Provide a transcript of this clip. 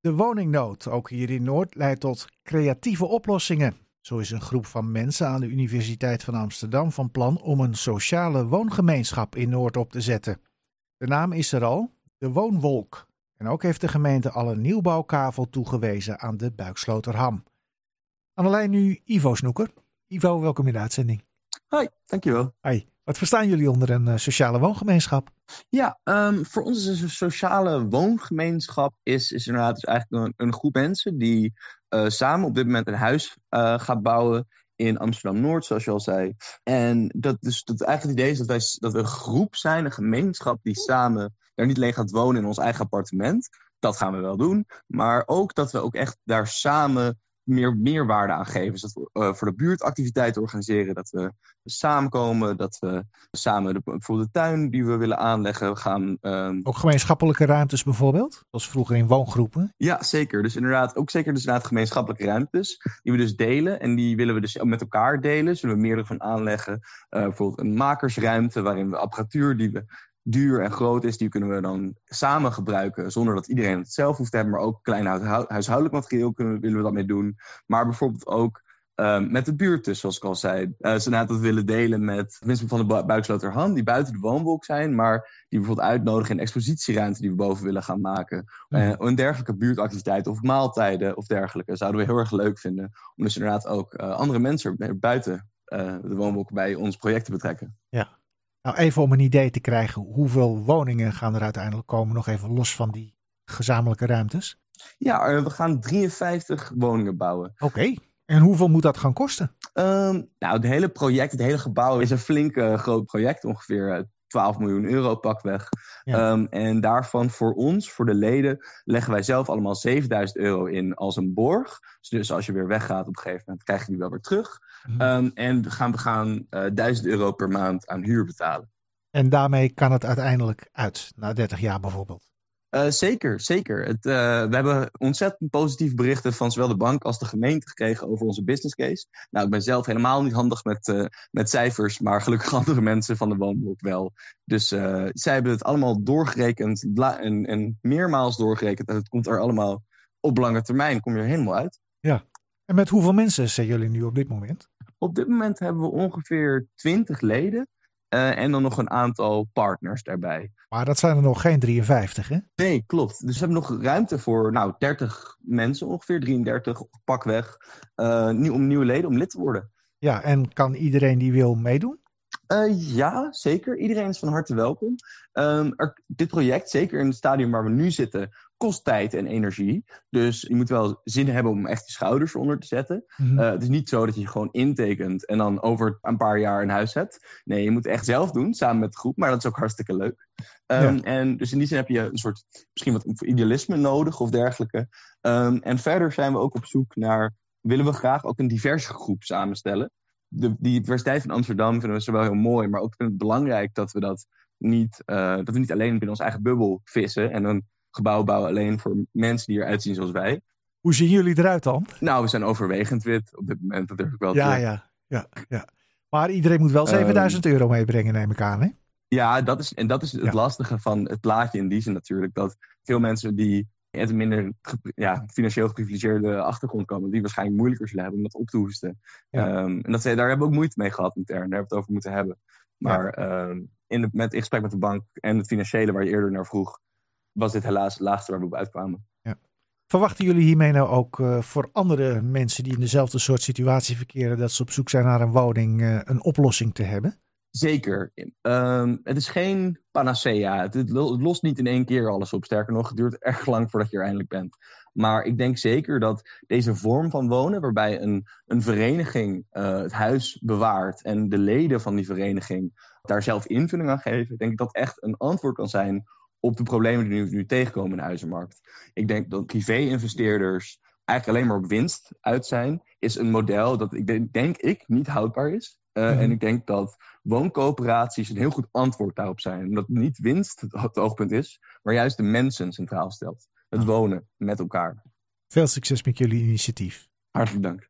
De woningnood, ook hier in Noord, leidt tot creatieve oplossingen. Zo is een groep van mensen aan de Universiteit van Amsterdam van plan om een sociale woongemeenschap in Noord op te zetten. De naam is er al, de Woonwolk. En ook heeft de gemeente al een nieuwbouwkavel toegewezen aan de Buiksloterham. Aan de lijn nu Ivo Snoeker. Ivo, welkom in de uitzending. Hoi, dankjewel. Hoi. Wat verstaan jullie onder een uh, sociale woongemeenschap? Ja, um, voor ons is een sociale woongemeenschap is, is inderdaad dus eigenlijk een, een, groep mensen die uh, samen op dit moment een huis uh, gaat bouwen in Amsterdam-Noord, zoals je al zei. En dat, dus, eigenlijk het idee is dat, wij, dat we een groep zijn, een gemeenschap die samen daar niet alleen gaat wonen in ons eigen appartement. Dat gaan we wel doen. Maar ook dat we ook echt daar samen meer meerwaarde aan geven. Dus dat we uh, voor de buurt activiteiten organiseren, dat we samenkomen, dat we samen de, bijvoorbeeld de tuin die we willen aanleggen gaan. Um... Ook gemeenschappelijke ruimtes bijvoorbeeld, zoals vroeger in woongroepen? Ja, zeker. Dus inderdaad, ook zeker dus inderdaad gemeenschappelijke ruimtes die we dus delen en die willen we dus met elkaar delen. Zullen we meerdere van aanleggen. Uh, bijvoorbeeld een makersruimte waarin we apparatuur die we duur en groot is, die kunnen we dan samen gebruiken zonder dat iedereen het zelf hoeft te hebben. Maar ook klein huishoudelijk materiaal kunnen, willen we dat mee doen. Maar bijvoorbeeld ook um, met de buurt dus, zoals ik al zei. Uh, ze dat willen delen met mensen van de Buiksloterham, die buiten de woonwolk zijn, maar die bijvoorbeeld uitnodigen in expositieruimte die we boven willen gaan maken. Uh, een dergelijke buurtactiviteiten of maaltijden of dergelijke zouden we heel erg leuk vinden. Om dus inderdaad ook uh, andere mensen buiten de woonwolk bij ons project te betrekken. Ja, nou, even om een idee te krijgen, hoeveel woningen gaan er uiteindelijk komen, nog even los van die gezamenlijke ruimtes? Ja, eh, we gaan 53 woningen bouwen. Oké, en hoeveel moet dat gaan kosten? Um, nou, het hele project, het hele gebouw is een flink uh, groot project, ongeveer 12 eh, miljoen euro pakweg. Ja. Um, en daarvan voor ons, voor de leden, leggen wij zelf allemaal 7000 euro in als een borg. Dus als je weer weggaat op een gegeven moment, krijg je die wel weer terug. Mhm. Um, en gaan we gaan uh, eh, 1000 euro per maand aan huur betalen. En daarmee kan het uiteindelijk uit, na 30 jaar bijvoorbeeld? Uh, zeker, zeker. Het, uh, we hebben ontzettend positieve berichten van zowel de bank als de gemeente gekregen over onze business case. Nou, ik ben zelf helemaal niet handig met, uh, met cijfers, maar gelukkig andere mensen van de woonblok wel. Dus zij hebben het allemaal doorgerekend en, en meermaals doorgerekend. En het komt er allemaal op lange termijn, kom je er helemaal uit. Ja, en met hoeveel mensen zijn jullie nu op dit moment? Op dit moment hebben we ongeveer 20 leden. Uh, en dan nog een aantal partners daarbij. Maar dat zijn er nog geen 53, hè? Nee, klopt. Dus we hebben nog ruimte voor nou, 30 mensen, ongeveer 33, pakweg, uh, om nieuwe leden om lid te worden. Ja, en kan iedereen die wil meedoen? Uh, ja, zeker. Iedereen is van harte welkom. Um, er, dit project, zeker in het stadium waar we nu zitten, kost tijd en energie. Dus je moet wel zin hebben om echt je schouders onder te zetten. Mm -hmm. uh, het is niet zo dat je gewoon intekent en dan over een paar jaar een huis hebt. Nee, je moet het echt zelf doen, samen met de groep. Maar dat is ook hartstikke leuk. Um, ja. En dus in die zin heb je een soort, misschien wat idealisme nodig of dergelijke. Um, en verder zijn we ook op zoek naar, willen we graag ook een diverse groep samenstellen. De, die diversiteit van Amsterdam vinden we zowel heel mooi, maar ook het belangrijk dat we dat niet, uh, dat we niet alleen binnen ons eigen bubbel vissen en een gebouw bouwen alleen voor mensen die eruit zien zoals wij. Hoe zien jullie eruit dan? Nou, we zijn overwegend wit op dit moment. Dat durf ik wel ja, te ja, ja, ja. Maar iedereen moet wel 7000 um, euro meebrengen, neem ik aan, hè? Ja, dat is, en dat is het ja. lastige van het plaatje in die zin natuurlijk. Dat veel mensen die uit een minder ja, financieel geprivilegeerde achtergrond komen, die waarschijnlijk moeilijker zullen hebben om dat op te hoesten. Ja. Um, en dat, daar hebben we ook moeite mee gehad intern. Daar hebben we het over moeten hebben. Maar um, in, de, met, in gesprek met de bank en het financiële waar je eerder naar vroeg, was dit helaas het laagste waar we op uitkwamen. Ja. Verwachten jullie hiermee nou ook uh, voor andere mensen die in dezelfde soort situatie verkeren, dat ze op zoek zijn naar een woning, uh, een oplossing te hebben? Zeker. Um, het is geen panacea. Het, het, lost niet in één keer alles op. Sterker nog, het duurt erg lang voordat je er eindelijk bent. Maar ik denk zeker dat deze vorm van wonen, waarbij een, een vereniging uh, het huis bewaart en de leden van die vereniging daar zelf invulling aan geven, denk ik dat echt een antwoord kan zijn op de problemen die nu, nu tegenkomen in de huizenmarkt. Ik denk dat privé-investeerders eigenlijk alleen maar op winst uit zijn, is een model dat ik denk, denk ik niet houdbaar is. Uh, mm. En ik denk dat wooncoöperaties een heel goed antwoord daarop zijn. Omdat niet winst het, het oogpunt is, maar juist de mensen centraal stelt. Het wonen met elkaar. Veel succes met jullie initiatief. Hartelijk dank.